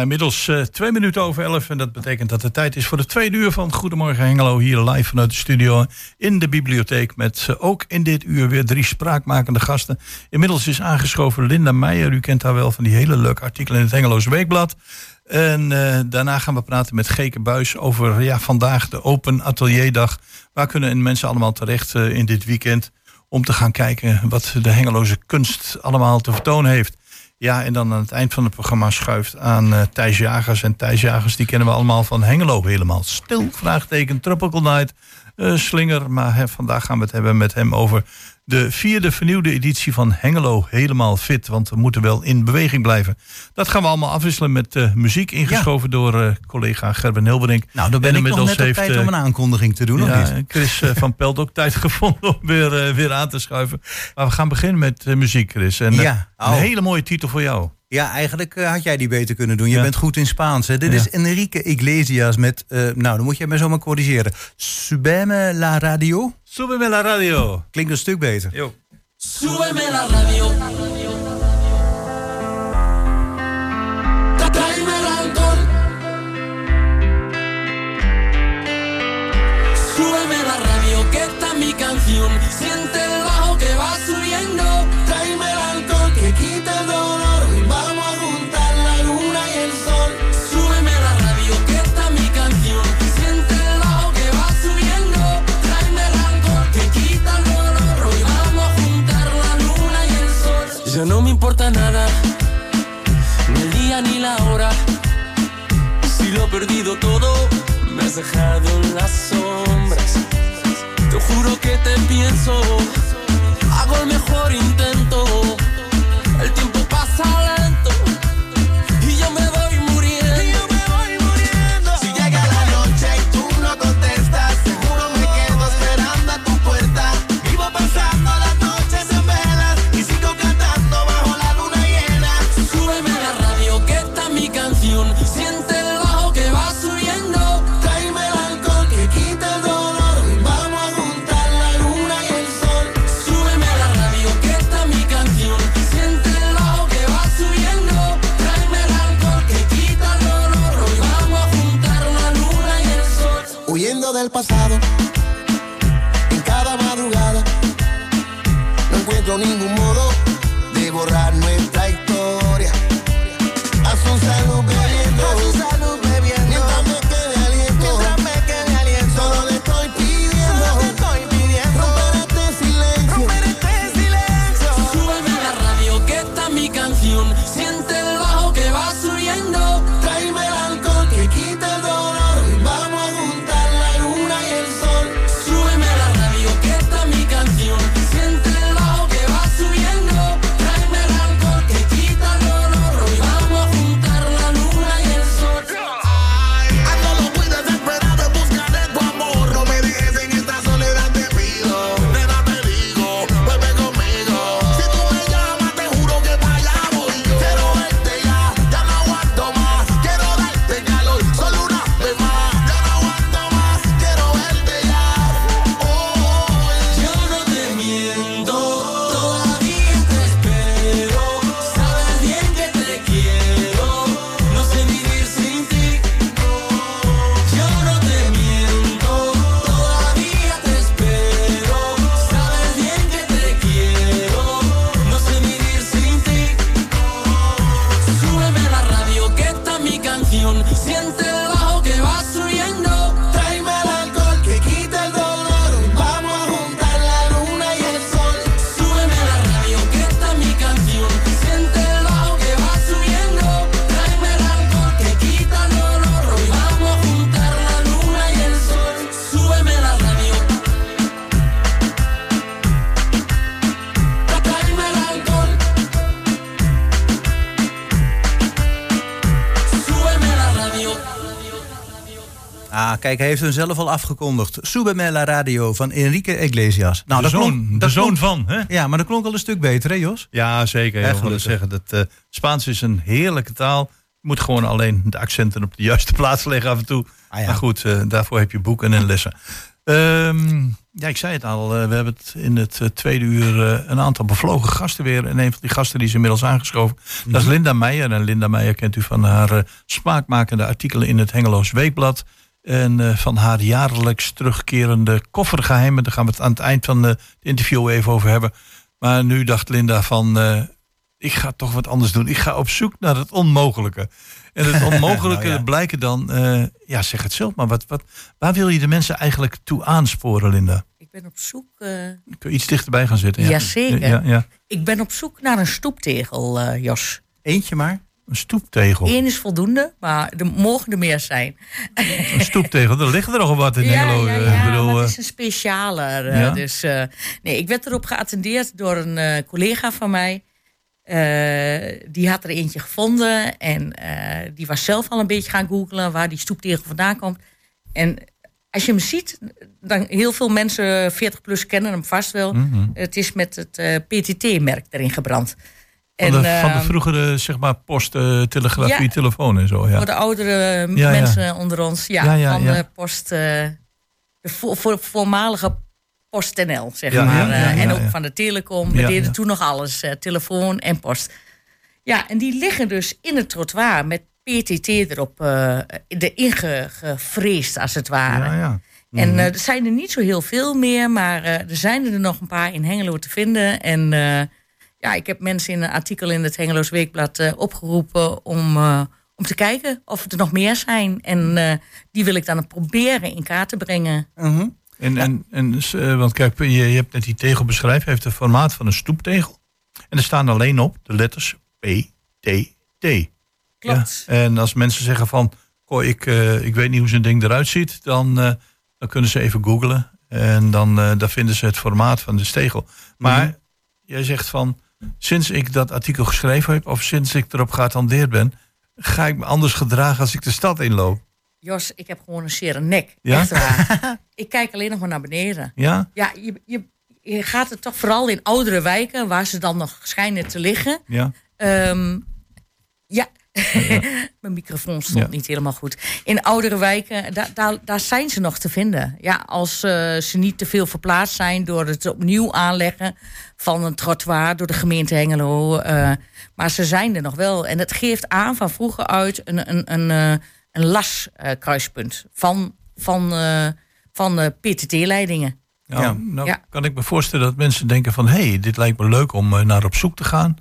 Inmiddels uh, twee minuten over elf. En dat betekent dat het tijd is voor de tweede uur van Goedemorgen Hengelo. Hier live vanuit de studio in de bibliotheek. Met uh, ook in dit uur weer drie spraakmakende gasten. Inmiddels is aangeschoven Linda Meijer. U kent haar wel van die hele leuke artikelen in het Hengeloze Weekblad. En uh, daarna gaan we praten met Geke Buis over ja, vandaag de Open Atelierdag. Waar kunnen mensen allemaal terecht in dit weekend? Om te gaan kijken wat de Hengeloze kunst allemaal te vertonen heeft. Ja, en dan aan het eind van het programma schuift aan uh, Thijs Jagers. En Thijs Jagers, die kennen we allemaal van Hengelo helemaal. Stil, vraagteken, Tropical Night, uh, Slinger. Maar hè, vandaag gaan we het hebben met hem over de vierde vernieuwde editie van Hengelo helemaal fit. Want we moeten wel in beweging blijven. Dat gaan we allemaal afwisselen met uh, muziek. Ingeschoven ja. door uh, collega Gerben Hilberink. Nou, dan ben ik nog net op tijd om een aankondiging te doen. Ja, Chris uh, van Pelt ook tijd gevonden om weer, weer aan te schuiven. Maar we gaan beginnen met muziek, Chris. En ja. oh. een hele mooie titel voor jou. Ja, eigenlijk had jij die beter kunnen doen. Je ja. bent goed in Spaans. Hè? Dit ja. is Enrique Iglesias met, uh, nou dan moet jij mij zomaar corrigeren. Subeme la radio? Subeme la radio. Klinkt een stuk beter. Yo. Subeme la radio. Súbeme la radio, que esta es mi canción. Ni la hora. Si lo he perdido todo, me has dejado en las sombras. Te juro que te pienso, hago el mejor kijk, hij heeft hem zelf al afgekondigd. Subeme la radio van Enrique Iglesias. Nou, de dat zoon, klonk- de dat zoon klonk- van, hè? Ja, maar dat klonk al een stuk beter, hè Jos? Ja, zeker. Echt Ik wilde gelukkig. zeggen dat eh, Spaans is een heerlijke taal. Je moet gewoon alleen de accenten op de juiste plaats leggen af en toe. Ah ja. Maar goed, eh, daarvoor heb je boeken en lessen. Ehm, Ja, ik zei het al. eh, we hebben het in het tweede uur een aantal bevlogen gasten weer. En een van die gasten die is inmiddels aangeschoven. Dat is Linda Meijer. En Linda Meijer kent u van haar smaakmakende artikelen in het Hengeloos Weekblad. En eh, van haar jaarlijks terugkerende koffergeheimen. Daar gaan we het aan het eind van eh, het interview even over hebben. Maar nu dacht Linda van... eh, ik ga toch wat anders doen. Ik ga op zoek naar het onmogelijke. En het onmogelijke Nou ja. blijken dan... eh, ja, zeg het zelf maar. Wat, wat, waar wil je de mensen eigenlijk toe aansporen, Linda? Ik ben op zoek. eh, Kun je iets dichterbij gaan zitten? Ja. Jazeker. Ja, ja. ik ben op zoek naar een stoeptegel, eh, Jos. Eentje maar. Een stoeptegel. Eén is voldoende, maar er mogen er meer zijn. Een stoeptegel. Er liggen er nog wat in ja, Hengelo. ja, eh, ja, bedoel, maar eh, het is een speciale. eh, Ja? Dus nee, ik werd erop geattendeerd door een collega van mij. Die had er eentje gevonden en die was zelf al een beetje gaan googlen waar die stoeptegel vandaan komt. En als je hem ziet, dan heel veel mensen 40 plus kennen hem vast wel. mhm. Het is met het PTT-merk erin gebrand. Van, de, van de ehm, vroegere zeg maar, post, eh, telegrafie, Ja. telefoon en zo. Ja. Voor de oudere Ja, mensen onder ons. Ja, van de post. eh, de vo- voor, voormalige PostNL, zeg maar. eh, en ook van de telecom. We deden toen nog alles. telefoon en post. Ja, en die liggen dus in het trottoir met PTT erop uh, erin ge- gevreesd, als het ware. Ja, ja. En eh, er zijn er niet zo heel veel meer, maar er zijn er nog een paar in Hengelo te vinden. En ja, ik heb mensen in een artikel in het Hengeloos Weekblad eh, opgeroepen om, eh, om te kijken of er nog meer zijn. En eh, die wil ik dan proberen in kaart te brengen. Mhm. En, en, en, eh, want kijk, je, je hebt net die tegel beschreven. Hij heeft het formaat van een stoeptegel. En er staan alleen op de letters P, T, T. Klopt. Ja, en als mensen zeggen van, goh, ik, eh, ik weet niet hoe zo'n ding eruit ziet, dan, eh, dan kunnen ze even googlen. En dan, eh, dan vinden ze het formaat van de stegel. Maar Mhm. jij zegt van, sinds ik dat artikel geschreven heb, of sinds ik erop geattendeerd ben, ga ik me anders gedragen als ik de stad inloop. Jos, ik heb gewoon een zere nek. Ja? Echt waar. ik kijk alleen nog maar naar beneden. Ja? Ja, je, je, je gaat het toch vooral in oudere wijken, waar ze dan nog schijnen te liggen. Ja? Ehm, ja, mijn microfoon stond Ja. niet helemaal goed. In oudere wijken, daar, zijn ze nog te vinden. Ja, als eh, ze niet te veel verplaatst zijn door het opnieuw aanleggen van een trottoir door de gemeente Hengelo. eh, maar ze zijn er nog wel. En het geeft aan van vroeger uit een, een, een, eh, een laskruispunt van, van, eh, van eh, PTT-leidingen. Nou, Ja. nou Ja. kan ik me voorstellen dat mensen denken van... hé, hey, dit lijkt me leuk om naar op zoek te gaan.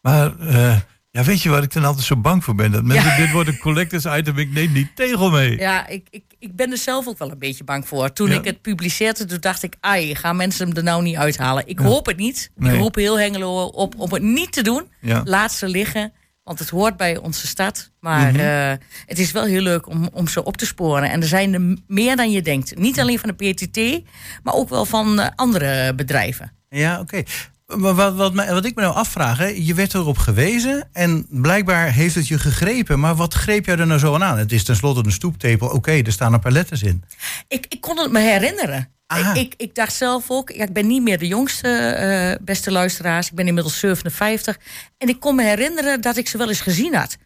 Maar eh, ja, weet je waar ik dan altijd zo bang voor ben? Dat mensen, Ja. dit wordt een collectors item, ik neem die tegel mee. Ja, ik, ik, ik ben er zelf ook wel een beetje bang voor. Toen Ja. ik het publiceerde, toen dacht ik... ai, gaan mensen hem er nou niet uithalen? Ik Ja. hoop het niet. Nee. Ik roep heel Hengelo op om het niet te doen. Ja. Laat ze liggen, want het hoort bij onze stad. Maar Mhm. eh, het is wel heel leuk om, om ze op te sporen. En er zijn er meer dan je denkt. Niet alleen van de PTT, maar ook wel van eh, andere bedrijven. Ja, oké. Wat, wat, wat ik me nou afvraag, hè, je werd erop gewezen en blijkbaar heeft het je gegrepen. Maar wat greep jij er nou zo aan? Het is tenslotte een stoeptepel. Oké, er staan een paar letters in. Ik, ik kon het me herinneren. Aha. Ik, ik, ik dacht zelf ook, ja, ik ben niet meer de jongste eh, beste luisteraars. Ik ben inmiddels 57. En ik kon me herinneren dat ik ze wel eens gezien had.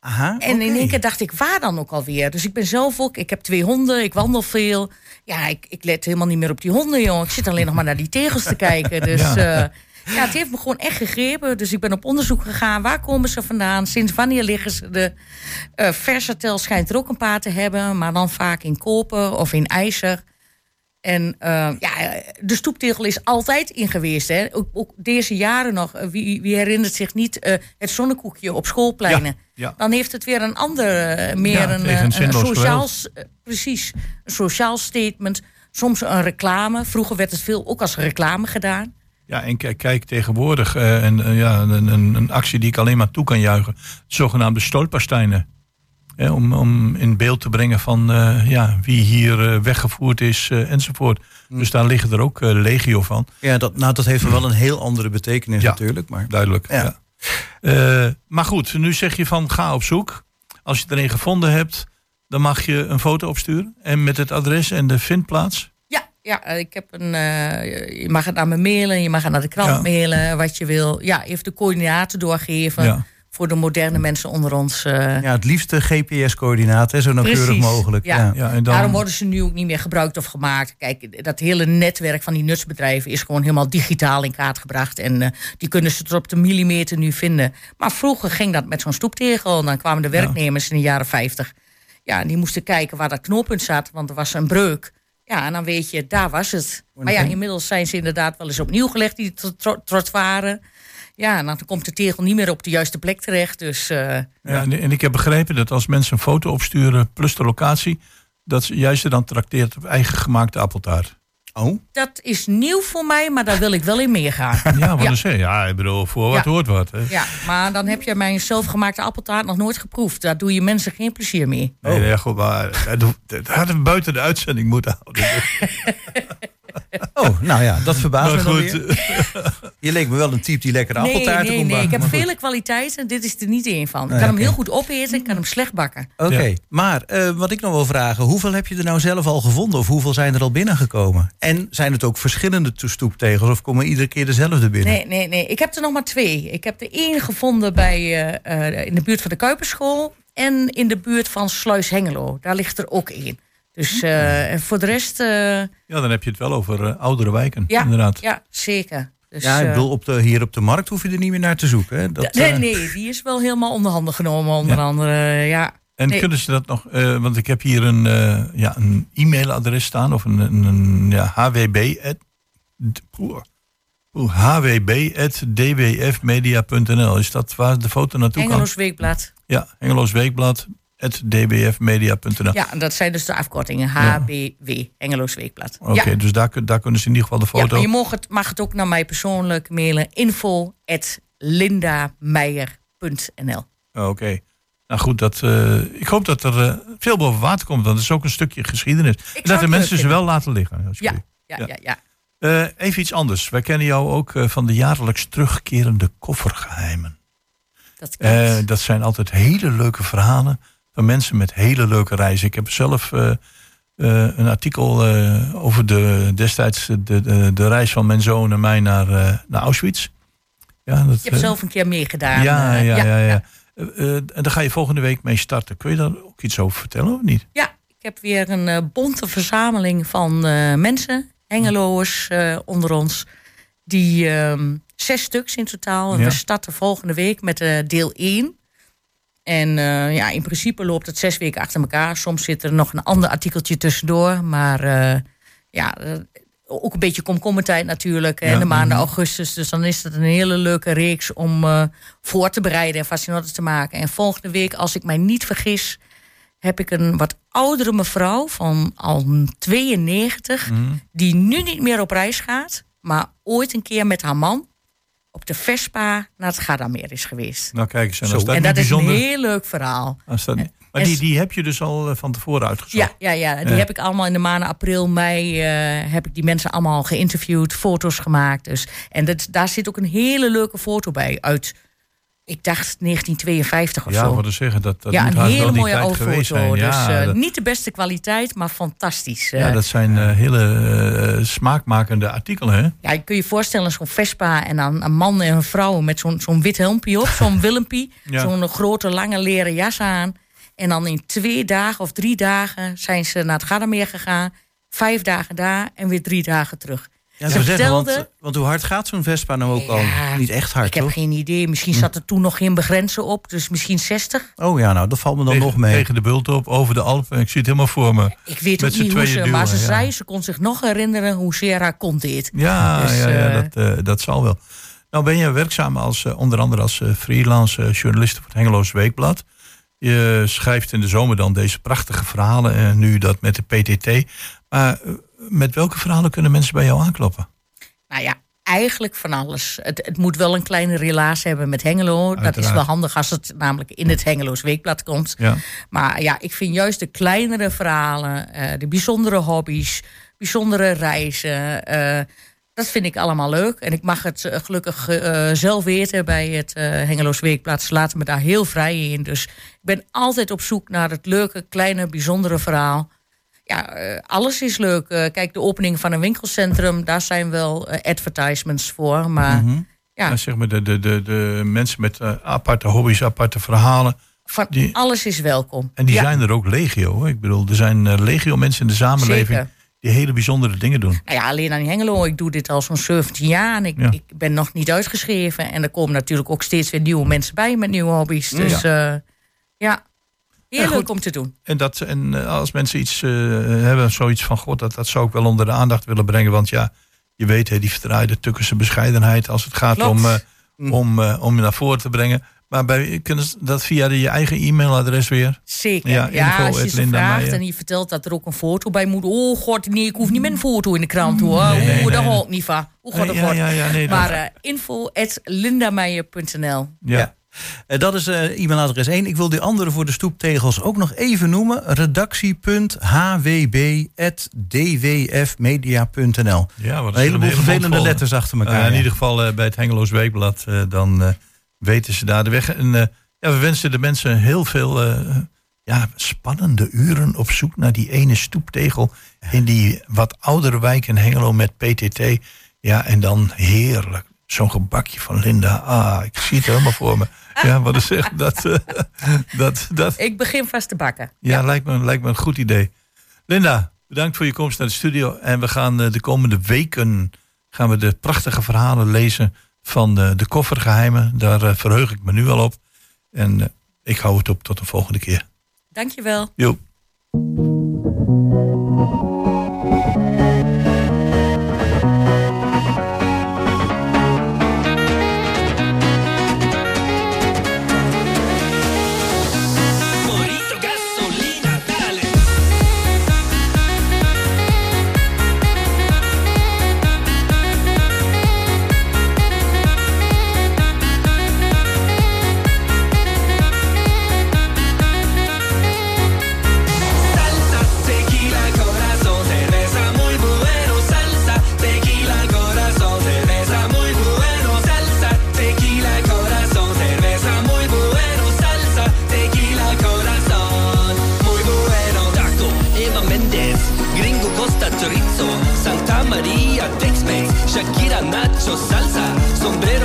Aha, En in één keer dacht ik, waar dan ook alweer? Dus ik ben zelf ook, ik heb twee honden, ik wandel veel. Ja, ik, ik let helemaal niet meer op die honden, jongen. Ik zit alleen nog maar naar die tegels te kijken. Dus Ja. ja. ja, het heeft me gewoon echt gegrepen. Dus ik ben op onderzoek gegaan. Waar komen ze vandaan? Sinds wanneer liggen ze? De eh Versatel schijnt er ook een paar te hebben. Maar dan vaak in koper of in ijzer. En eh, ja, de stoeptegel is altijd in geweest. Hè? Ook, ook deze jaren nog. Eh, Wie, wie herinnert zich niet eh, het zonnekoekje op schoolpleinen? ja. Dan heeft het weer een ander, meer Ja, een, sociaal, precies, een sociaal statement. Soms een reclame. Vroeger werd het veel ook als reclame gedaan. Ja, en kijk, kijk tegenwoordig, en, ja, een, een, een actie die ik alleen maar toe kan juichen. Zogenaamde stolpersteinen. Hè, om, om in beeld te brengen van eh, ja, wie hier eh, weggevoerd is eh, enzovoort. Hm. Dus daar liggen er ook legio van. Ja, dat, nou, dat heeft wel een heel andere betekenis Ja. natuurlijk. Maar Duidelijk. Ja. Ja. Eh, maar goed, nu zeg je van ga op zoek. Als je er een gevonden hebt, dan mag je een foto opsturen. En met het adres en de vindplaats. Ja, ja ik heb een. eh, je mag het naar me mailen, je mag het naar de krant Ja. mailen, wat je wil. Ja, even de coördinaten doorgeven Ja. Voor de moderne mensen onder ons. eh, Ja, het liefste GPS-coördinaat, hè, zo nauwkeurig mogelijk. ja. Ja. Ja, en dan, Daarom worden ze nu ook niet meer gebruikt of gemaakt. Kijk, dat hele netwerk van die nutsbedrijven is gewoon helemaal digitaal in kaart gebracht. En eh, die kunnen ze tot op de millimeter nu vinden. Maar vroeger ging dat met zo'n stoeptegel. En dan kwamen de werknemers in de jaren 50. Ja, en die moesten kijken waar dat knooppunt zat, want er was een breuk. Ja, en dan weet je, daar was het. Maar ja, inmiddels zijn ze inderdaad wel eens opnieuw gelegd, die tro- tro- trottoiren. Ja, dan komt de tegel niet meer op de juiste plek terecht. Dus eh, ja, en, en ik heb begrepen dat als mensen een foto opsturen plus de locatie, dat ze juist er dan trakteert op eigen gemaakte appeltaart. Oh, dat is nieuw voor mij, maar daar wil ik wel in meegaan. Ja, wat Ja. zeg je? Ja, ik bedoel, voor wat Ja. hoort wat. Hè? Ja, maar dan heb je mijn zelfgemaakte appeltaart nog nooit geproefd. Daar doe je mensen geen plezier mee. Nee, nee, goed, maar dat, dat hadden we buiten de uitzending moeten houden. oh nou ja, dat verbaast Maar me dan goed, weer. Je leek me wel een type die lekkere Nee, appeltaarten nee, kon nee. Ik heb goed. vele kwaliteiten. Dit is er niet één van. Ik kan hem heel goed opeten. Ik kan hem slecht bakken. Oké, Ja. maar eh, wat ik nog wil vragen, hoeveel heb je er nou zelf al gevonden? Of hoeveel zijn er al binnengekomen? En zijn het ook verschillende to- stoeptegels of komen iedere keer dezelfde binnen? Nee, nee, nee. Ik heb er nog maar twee. Ik heb er één gevonden bij, eh, eh, in de buurt van de Kuiperschool. En in de buurt van Sluis Hengelo. Daar ligt er ook één. Dus eh, en voor de rest, eh, ja, dan heb je het wel over oudere wijken, ja, inderdaad. ja, zeker. Dus, ja, ik eh, bedoel, op de, hier op de markt hoef je er niet meer naar te zoeken. Hè? Dat, nee, eh, nee, die is wel helemaal onder handen genomen. Onder Ja. andere, ja. En Nee. kunnen ze dat nog, eh, want ik heb hier een, ja, een e-mailadres staan, of een, een, een ja, hwb. at- hwb.dbfmedia.nl. Is dat waar de foto naartoe kan? Engeloos Weekblad. Ja, Engeloos Weekblad. dbfmedia.nl. Ja, dat zijn dus de afkortingen. HBW, Engeloos Weekblad. Oké, ja. dus daar, daar kunnen ze in ieder geval de Ja, foto. maar je mag het, mag het ook naar mij persoonlijk mailen. info lindameijer.nl Oké. Nou goed, dat, eh, ik hoop dat er eh, veel boven water komt, want het is ook een stukje geschiedenis. En dat de mensen ze wel laten liggen. Ja, ja, Ja. ja, ja. Eh, even iets anders. Wij kennen jou ook van de jaarlijks terugkerende koffergeheimen. Dat dat zijn altijd hele leuke verhalen mensen met hele leuke reizen. Ik heb zelf eh, eh, een artikel eh, over de, destijds de, de, de reis van mijn zoon en mij naar, naar Auschwitz. Ja, dat, je hebt eh, zelf een keer meegedaan. ja, ja, ja, ja. En daar ga je volgende week mee starten. Kun je daar ook iets over vertellen of niet? Ja, ik heb weer een bonte verzameling van mensen, Hengeloers onder ons. Die ehm, zes stuks in totaal. En Ja. we starten volgende week met deel 1. En eh, ja, in principe loopt het zes weken achter elkaar. Soms zit er nog een ander artikeltje tussendoor. Maar eh, ja, eh, ook een beetje komkommertijd natuurlijk. Ja. In de maanden augustus. Dus dan is het een hele leuke reeks om voor te bereiden en fascinant te maken. En volgende week, als ik mij niet vergis, heb ik een wat oudere mevrouw van al 92, Mhm. die nu niet meer op reis gaat, maar ooit een keer met haar man op de Vespa naar het Gardameer is geweest. Nou kijk eens, en Zo. dat en dat is een heel leuk verhaal. Als dat, maar en- die, die heb je dus al eh, van tevoren uitgezocht? Ja, ja, ja, die Ja. heb ik allemaal in de maanden april, mei, eh, heb ik die mensen allemaal geïnterviewd, foto's gemaakt. Dus. En dat, daar zit ook een hele leuke foto bij uit, ik dacht 1952 of Ja, zo. wat te zeggen, dat, dat ja, een hele mooie foto. zijn. dus ja, eh, dat, niet de beste kwaliteit, maar fantastisch. ja, Eh, dat zijn eh, hele smaakmakende artikelen, hè? Ja, je kun je voorstellen, zo'n Vespa en dan een man en een vrouw met zo'n zo'n wit helmpje op, zo'n Willempie, Ja. zo'n grote lange leren jas aan. En dan in twee dagen of drie dagen zijn ze naar het Gardameer gegaan. Vijf dagen daar en weer drie dagen terug. Ja, Ze zeggen, want, vertelde- want hoe hard gaat zo'n Vespa nou ook al? Niet echt hard, Ik heb toch? geen idee. Misschien zat er toen nog geen begrenzer op, dus misschien 60. Oh ja, nou, dat valt me dan tegen, nog mee. tegen de bult op, over de Alpen. Ik zie het helemaal voor me. Ik weet Met ook niet hoe ze, maar duwen, ze ja. zei, ze kon zich nog herinneren hoe zeer haar kont deed. Ja, Dus, ja, ja eh, dat, eh, dat zal wel. Nou ben je werkzaam als, eh, onder andere als freelance journalist voor het Hengeloos Weekblad. Je schrijft in de zomer dan deze prachtige verhalen. En nu dat met de PTT. Maar met welke verhalen kunnen mensen bij jou aankloppen? Nou ja, eigenlijk van alles. Het, het moet wel een kleine relatie hebben met Hengelo. Dat is wel handig als het namelijk in het Hengeloos Weekblad komt. Ja. Maar ja, ik vind juist de kleinere verhalen, eh, de bijzondere hobby's, bijzondere reizen. eh, dat vind ik allemaal leuk. En ik mag het eh, gelukkig zelf weten bij het Hengeloos Weekblad. Ze laten me daar heel vrij in. Dus ik ben altijd op zoek naar het leuke, kleine, bijzondere verhaal. Ja, eh, alles is leuk. Eh, kijk, de opening van een winkelcentrum, daar zijn wel eh, advertisements voor. Maar Mhm. Ja. Zeg maar de, de, de, de mensen met aparte hobby's, aparte verhalen. Van Die- alles is welkom. En die Ja, zijn er ook legio. Ik bedoel, er zijn legio mensen in de samenleving Zeker. die hele bijzondere dingen doen. Nou ja, alleen aan Hengelo. Ik doe dit al zo'n 17 jaar en ik, Ja. ik ben nog niet uitgeschreven. En er komen natuurlijk ook steeds weer nieuwe mensen bij met nieuwe hobby's. Dus ja, ja. Heel Ja, goed. leuk om te doen. En, dat, en eh, als mensen iets eh, hebben, zoiets van god, dat, dat zou ik wel onder de aandacht willen brengen. Want ja, je weet, hè, die verdraaide tukkense bescheidenheid als het gaat Klopt. om, eh, om, eh, om je naar voren te brengen. Maar bij, kunnen ze dat via de, je eigen e-mailadres weer? Zeker. Ja, Ja, info als je ze Linda vraagt Meijer. en je vertelt dat er ook een foto bij moet. Oh god, nee, ik hoef niet met een foto in de krant hoor. Nee, nee, oh, daar nee. hou ik niet van. Oh god, ja, ja, nee, dat- Maar info at lindameijer.nl. ja. Ja. Eh, dat is eh, e-mailadres 1. Ik wil die andere voor de stoeptegels ook nog even noemen. redactie.hwb.dwfmedia.nl Ja, wat Een heleboel vervelende letters achter elkaar. in ja. ieder geval eh, bij het Hengeloos Weekblad, eh, dan eh, weten ze daar de weg. En eh, ja, we wensen de mensen heel veel eh, ja, spannende uren op zoek naar die ene stoeptegel in die wat oudere wijk in Hengelo met PTT. Ja, en dan heerlijk. Zo'n gebakje van Linda. Ah, ik zie het helemaal voor me. Ja, wat is zeg dat, eh, dat, dat, Ik begin vast te bakken. ja, Lijkt, me, lijkt me een goed idee. Linda, bedankt voor je komst naar de studio. En we gaan eh, de komende weken gaan we de prachtige verhalen lezen van de, de koffergeheimen. Daar eh, verheug ik me nu al op. En eh, ik hou het op tot de volgende keer. Dankjewel. Jo. Sombrero,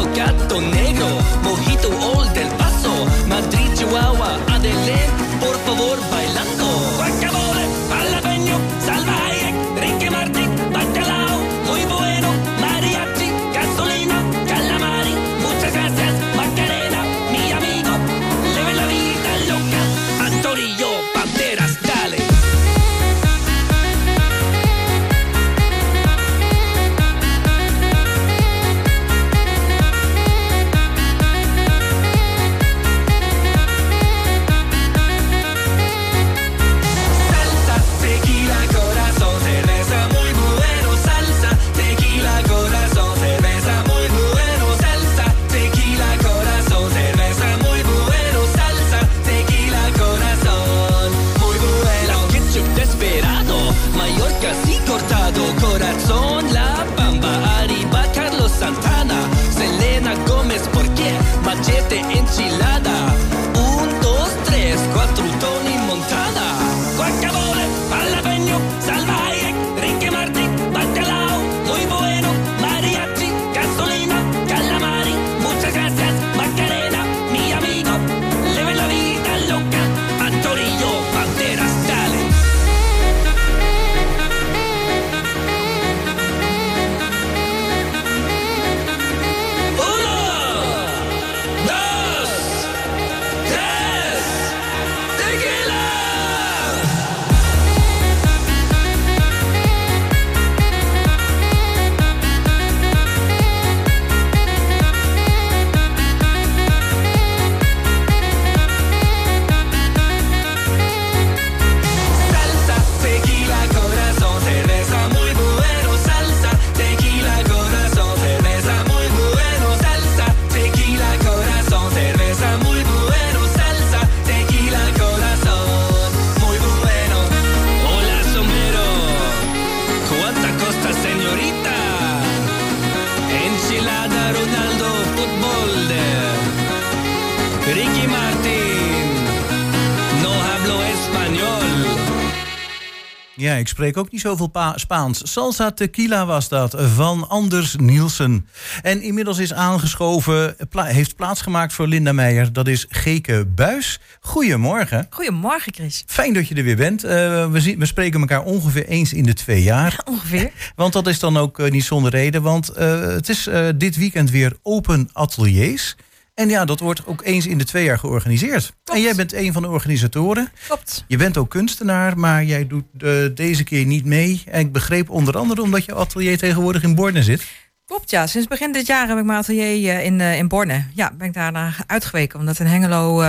ik spreek ook niet zoveel pa- Spaans. Salsa Tequila was dat, van Anders Nielsen. En inmiddels is aangeschoven, pla- heeft plaatsgemaakt voor Linda Meijer. Dat is Geke Buis. Goedemorgen. Goedemorgen, Chris. Fijn dat je er weer bent. Eh, we, zien, we spreken elkaar ongeveer eens in de twee jaar. Ongeveer. Want dat is dan ook eh, niet zonder reden. Want eh, het is dit weekend weer open ateliers. En ja, dat wordt ook eens in de twee jaar georganiseerd. En jij bent een van de organisatoren. Klopt. Je bent ook kunstenaar, maar jij doet eh, deze keer niet mee. En ik begreep onder andere omdat je atelier tegenwoordig in Borne zit. Klopt, ja. Sinds begin dit jaar heb ik mijn atelier eh, in, eh, in Borne. Ja, ben ik daarna uitgeweken. Omdat in Hengelo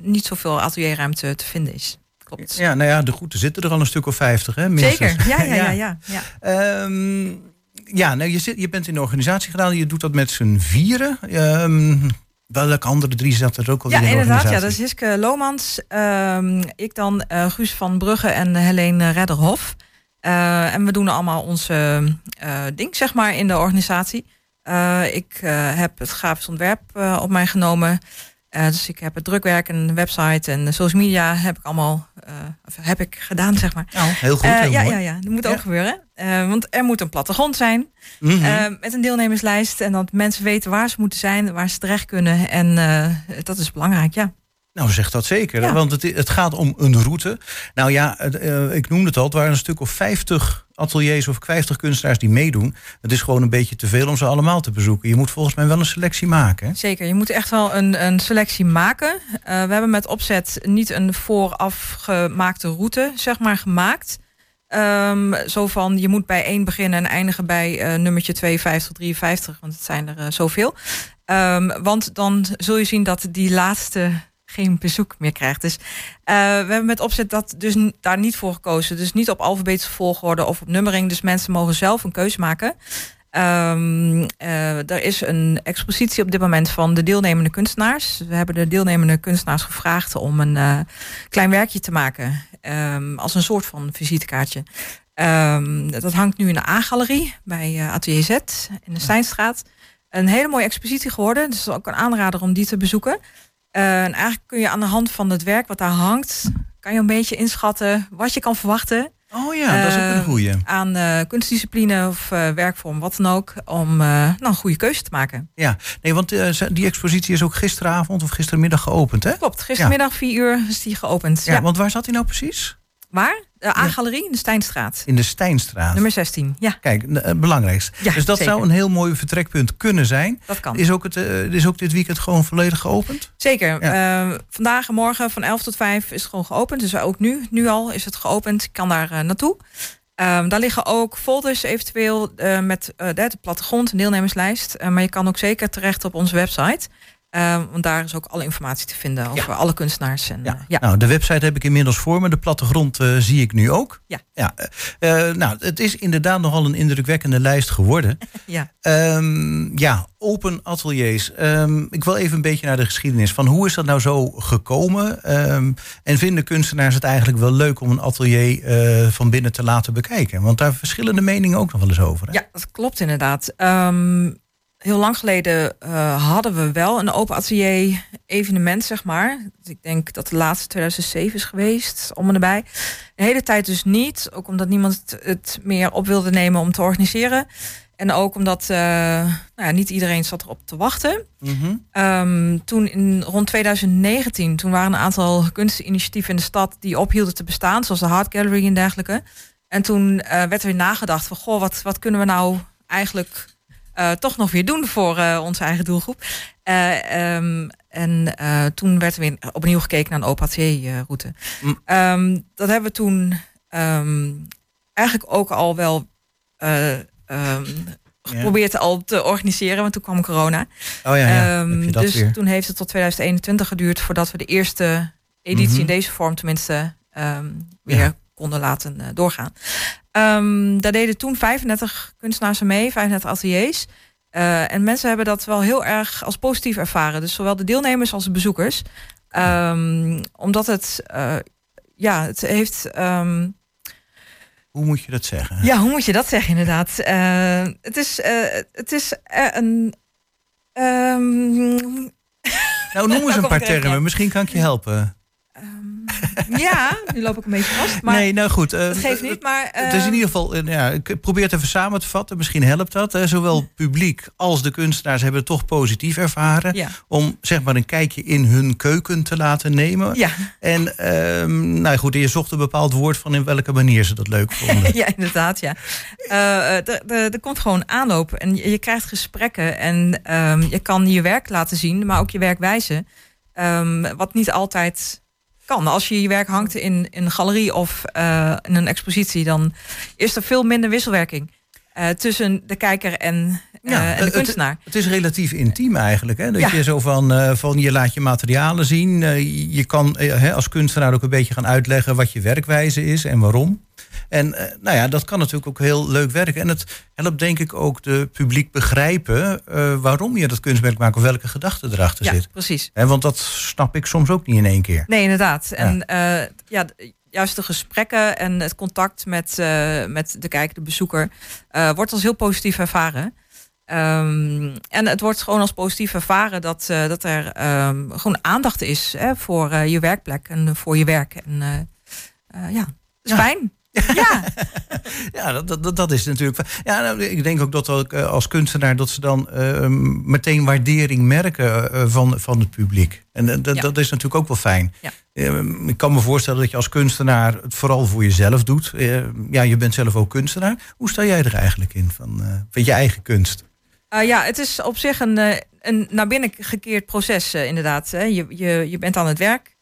niet zoveel atelierruimte te vinden is. Klopt. Ja, nou ja, de groeten zitten er al een stuk of vijftig, hè? minstens. Zeker. Ja, ja, ja. ja, ja. Ehm, ja, nou, je, zit, je bent in de organisatie gedaan. Je doet dat met z'n vieren. Ehm, welke andere drie zaten er ook al Ja, in de inderdaad. Ja, organisatie? dat is Hiske Lomans. ehm, ik dan eh, Guus van Brugge en Helene Redderhof. Eh, en we doen allemaal onze eh, ding, zeg maar, in de organisatie. Ik heb het grafisch ontwerp op mij genomen. Eh, dus ik heb het drukwerk en de website en de social media heb ik allemaal eh, heb ik gedaan, zeg maar. Nou, heel goed, Eh, heel ja, mooi. ja, ja, dat moet Ja. ook gebeuren. Want er moet een plattegrond zijn Mhm. met een deelnemerslijst. En dat mensen weten waar ze moeten zijn, waar ze terecht kunnen. En dat is belangrijk, ja. Nou, zeg dat zeker. Ja. Want het, het gaat om een route. Nou ja, het, eh, ik noemde het al. Het waren een stuk of 50 ateliers of 50 kunstenaars die meedoen. Het is gewoon een beetje te veel om ze allemaal te bezoeken. Je moet volgens mij wel een selectie maken. hè? Zeker, je moet echt wel een, een selectie maken. Eh, we hebben met opzet niet een vooraf gemaakte route, zeg maar, gemaakt. Ehm, zo van, je moet bij één beginnen en eindigen bij eh, nummertje 52, 53, want het zijn er zoveel. Ehm, want dan zul je zien dat die laatste geen bezoek meer krijgt. Dus eh, we hebben met opzet dat dus daar niet voor gekozen. Dus niet op alfabetische volgorde of op nummering. Dus mensen mogen zelf een keuze maken. Eh, er is een expositie op dit moment van de deelnemende kunstenaars. We hebben de deelnemende kunstenaars gevraagd om een eh, klein werkje te maken. ehm, als een soort van visitekaartje. Ehm, dat hangt nu in de A-galerie bij eh, Atelier Z in de Steinstraat. Een hele mooie expositie geworden. Dus ook een aanrader om die te bezoeken. Eh, en eigenlijk kun je aan de hand van het werk wat daar hangt... kan je een beetje inschatten wat je kan verwachten Oh ja, dat is ook een Eh, goeie. aan eh, kunstdiscipline of werkvorm, wat dan ook, om nou, een goede keuze te maken. Ja, nee, want die expositie is ook gisteravond of gistermiddag geopend, hè? Klopt, gistermiddag 4 uur is die geopend. Ja, Ja, want waar zat hij nou precies? Waar? De A-galerie in de Steinstraat, In de Steinstraat. nummer 16. Ja, Kijk, het belangrijkste. Ja, dus dat zeker. zou een heel mooi vertrekpunt kunnen zijn. dat kan. Is ook, het, eh, is ook dit weekend gewoon volledig geopend? Zeker. Eh, vandaag en morgen van 11 tot 5 is het gewoon geopend. Dus ook nu, nu al is het geopend. Ik kan daar eh, naartoe. Ehm, daar liggen ook folders eventueel eh, met eh, de, plattegrond, een deelnemerslijst. Eh, maar je kan ook zeker terecht op onze website. Eh, want daar is ook alle informatie te vinden over alle kunstenaars. En, Ja. eh, ja. Nou, de website heb ik inmiddels voor me. De plattegrond eh, zie ik nu ook. Ja. ja. eh, nou, het is inderdaad nogal een indrukwekkende lijst geworden. ja. Ehm, ja, open ateliers. Ehm, ik wil even een beetje naar de geschiedenis. Van hoe is dat nou zo gekomen? Ehm, en vinden kunstenaars het eigenlijk wel leuk om een atelier van binnen te laten bekijken? Want daar verschillende meningen ook nog wel eens over. Hè? Ja, dat klopt inderdaad. Heel lang geleden eh, hadden we wel een open atelier evenement, zeg maar. Dus ik denk dat de laatste 2007 is geweest, om en erbij. De hele tijd dus niet, ook omdat niemand het- meer op wilde nemen om te organiseren. En ook omdat eh, nou ja, niet iedereen zat erop te wachten. Mhm. Ehm, toen in rond 2019, toen waren een aantal kunstinitiatieven in de stad die ophielden te bestaan, zoals de Art Gallery en dergelijke. En toen eh, werd er weer nagedacht van, goh, wat, wat kunnen we nou eigenlijk eh, toch nog weer doen voor eh, onze eigen doelgroep. Eh, ehm, en toen werd er weer opnieuw gekeken naar een open route. Mm. Ehm, dat hebben we toen ehm, eigenlijk ook al wel geprobeerd al te organiseren, want toen kwam corona. Oh ja, ja. Dus weer. toen heeft het tot 2021 geduurd voordat we de eerste editie Mhm. in deze vorm tenminste weer Ja. Konden laten eh, doorgaan. Ehm, daar deden toen 35 kunstenaars mee, 35 ateliers. Eh, en mensen hebben dat wel heel erg als positief ervaren. Dus zowel de deelnemers als de bezoekers. Ehm, omdat het, eh, ja, het heeft. ehm, Hoe moet je dat zeggen? ja, hoe moet je dat zeggen inderdaad? Het is, het is een. Nou, noem eens een paar termen. Misschien kan ik je helpen. Ehm, ja, nu loop ik een beetje vast. Maar nee, nou goed. dat geeft niet. Maar, Het is in ehm, ieder geval, ja, ik probeer het even samen te vatten. Misschien helpt dat. Hè. Zowel publiek als de kunstenaars hebben het toch positief ervaren. Ja. Om zeg maar een kijkje in hun keuken te laten nemen. Ja. En ehm, nou goed, je zocht een bepaald woord van in welke manier ze dat leuk vonden. ja, inderdaad, ja. Eh, eh, er- komt gewoon aanloop en je, je krijgt gesprekken en je kan je werk laten zien, maar ook je werkwijze. Wat niet altijd kan. Als je je werk hangt in, in een galerie of eh, in een expositie, dan is er veel minder wisselwerking eh, tussen de kijker en, eh, Ja, en de kunstenaar. Het is relatief intiem eigenlijk. Hè? Dat Ja. je zo van, van je laat je materialen zien. Je kan hè, als kunstenaar ook een beetje gaan uitleggen wat je werkwijze is en waarom. En eh, nou ja, dat kan natuurlijk ook heel leuk werken. En het helpt denk ik ook de publiek begrijpen eh, waarom je dat kunstwerk maakt of welke gedachte erachter Ja, zit. precies. Want dat snap ik soms ook niet in één keer. Nee, inderdaad. En eh, ja, juist de gesprekken en het contact met, met de kijker, de bezoeker, wordt als heel positief ervaren. Ehm, en het wordt gewoon als positief ervaren dat, dat er ehm, gewoon aandacht is hè, voor je werkplek en voor je werk. En ja, dat is Ja. fijn. Ja, Ja, dat, dat, dat is natuurlijk. Ja, nou, ik denk ook dat ook, eh, als kunstenaar dat ze dan eh, meteen waardering merken eh, van, van het publiek. En eh, dat, Ja. dat is natuurlijk ook wel fijn. Ja. Eh, ik kan me voorstellen dat je als kunstenaar het vooral voor jezelf doet. Eh, ja, je bent zelf ook kunstenaar. Hoe sta jij er eigenlijk in van, eh, van je eigen kunst? Eh, ja, het is op zich een, eh, een naar binnen gekeerd proces, eh, inderdaad. Hè. Je, je, je bent aan het werk.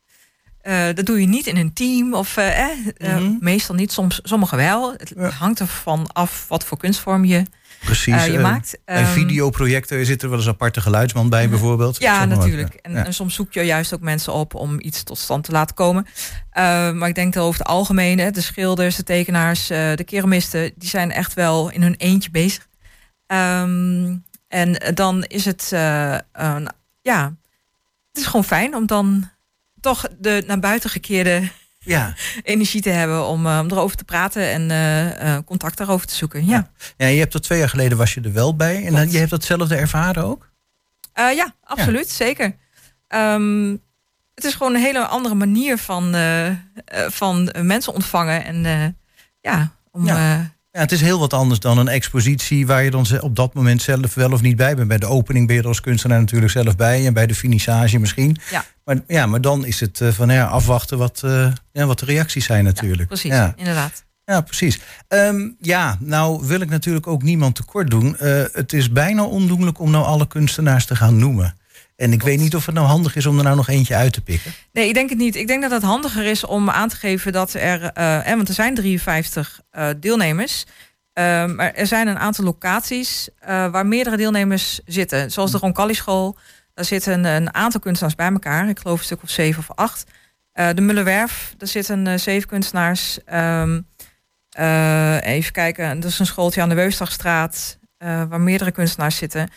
Eh, dat doe je niet in een team of eh, eh, Mhm. meestal niet, soms, sommigen wel. Het Ja. hangt ervan af wat voor kunstvorm je, Precies. eh, je maakt. Bij Ehm, videoprojecten zit er wel eens een aparte geluidsman bij, bijvoorbeeld. Ja, wat, natuurlijk. ja. En, Ja. en soms zoek je juist ook mensen op om iets tot stand te laten komen. Maar ik denk dat over het algemeen, hè, de schilders, de tekenaars, de keramisten, die zijn echt wel in hun eentje bezig. Ehm, en dan is het, ja, het is gewoon fijn om dan toch de naar buiten gekeerde ja. energie te hebben om, eh, om erover te praten en eh, eh, contact daarover te zoeken. Ja, ja, je hebt dat twee jaar geleden was je er wel bij. En dan, je hebt datzelfde ervaren ook? Ja absoluut, zeker. Ehm, het is gewoon een hele andere manier van, van mensen ontvangen. En ja, om, Ja. Ja, het is heel wat anders dan een expositie waar je dan op dat moment zelf wel of niet bij bent. Bij de opening ben je er als kunstenaar natuurlijk zelf bij en bij de finissage misschien. Ja. Maar, ja, maar dan is het eh, van ja, afwachten wat, eh, ja, wat de reacties zijn natuurlijk. precies, Ja, inderdaad. ja precies. Ehm, ja, nou wil ik natuurlijk ook niemand tekort doen. Eh, het is bijna ondoenlijk om nou alle kunstenaars te gaan noemen. En ik weet niet of het nou handig is om er nou nog eentje uit te pikken. Nee, ik denk het niet. Ik denk dat het handiger is om aan te geven dat er, eh, eh, want er zijn 53 eh, deelnemers. Eh, maar er zijn een aantal locaties eh, waar meerdere deelnemers zitten. Zoals de Roncalli School. Daar zitten een aantal kunstenaars bij elkaar. Ik geloof een stuk of zeven of acht. De Mullenwerf, daar zitten zeven kunstenaars. Ehm, eh, even kijken, dat is een schooltje aan de Weustagstraat. eh, waar meerdere kunstenaars zitten.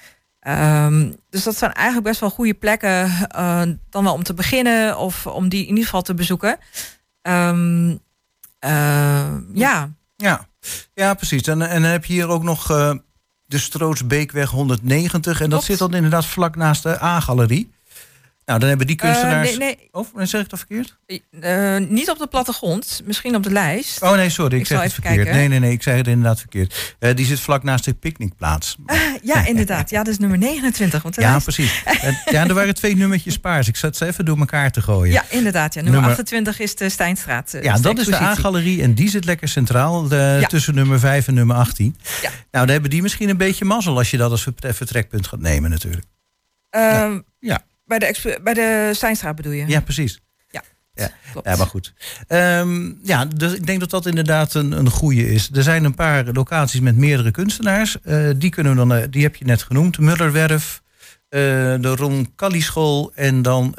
Ehm, dus dat zijn eigenlijk best wel goede plekken. eh, dan wel om te beginnen of om die in ieder geval te bezoeken. Ehm, eh, ja, Ja, ja precies. En, en dan heb je hier ook nog eh, de Strootsbeekweg 190. En dat zit dan inderdaad vlak naast de A-galerie. Nou, dan hebben die kunstenaars... Eh, nee, nee, Oh, zeg ik dat verkeerd? eh, niet op de plattegrond, misschien op de lijst. Oh nee, sorry, ik, Ik zeg het even verkeerd. kijken. Nee, nee, nee, ik zeg het inderdaad verkeerd. Eh, die zit vlak naast de picknickplaats. Ja, inderdaad. Ja, dat is nummer 29. Want Ja, lijst- precies. Eh, ja, er waren twee nummertjes paars. Ik zat ze even door elkaar te gooien. ja, inderdaad. Ja. Nummer, Nummer- 28 is de Stijnstraat. eh, Ja, dat is de. A-galerie en die zit lekker centraal de- Ja. tussen nummer 5 en nummer 18. Ja. Nou, dan hebben die misschien een beetje mazzel als je dat als vertre- vertrekpunt gaat nemen natuurlijk. Ehm, Ja. Bij de, bij de Stijnstraat bedoel je? Ja, precies. Ja. klopt. Ja, maar goed. Ehm, ja, dus ik denk dat dat inderdaad een, een goede is. Er zijn een paar locaties met meerdere kunstenaars. Eh, die, kunnen we dan, eh, die heb je net genoemd. Mullerwerf, eh, de Roncalli School en dan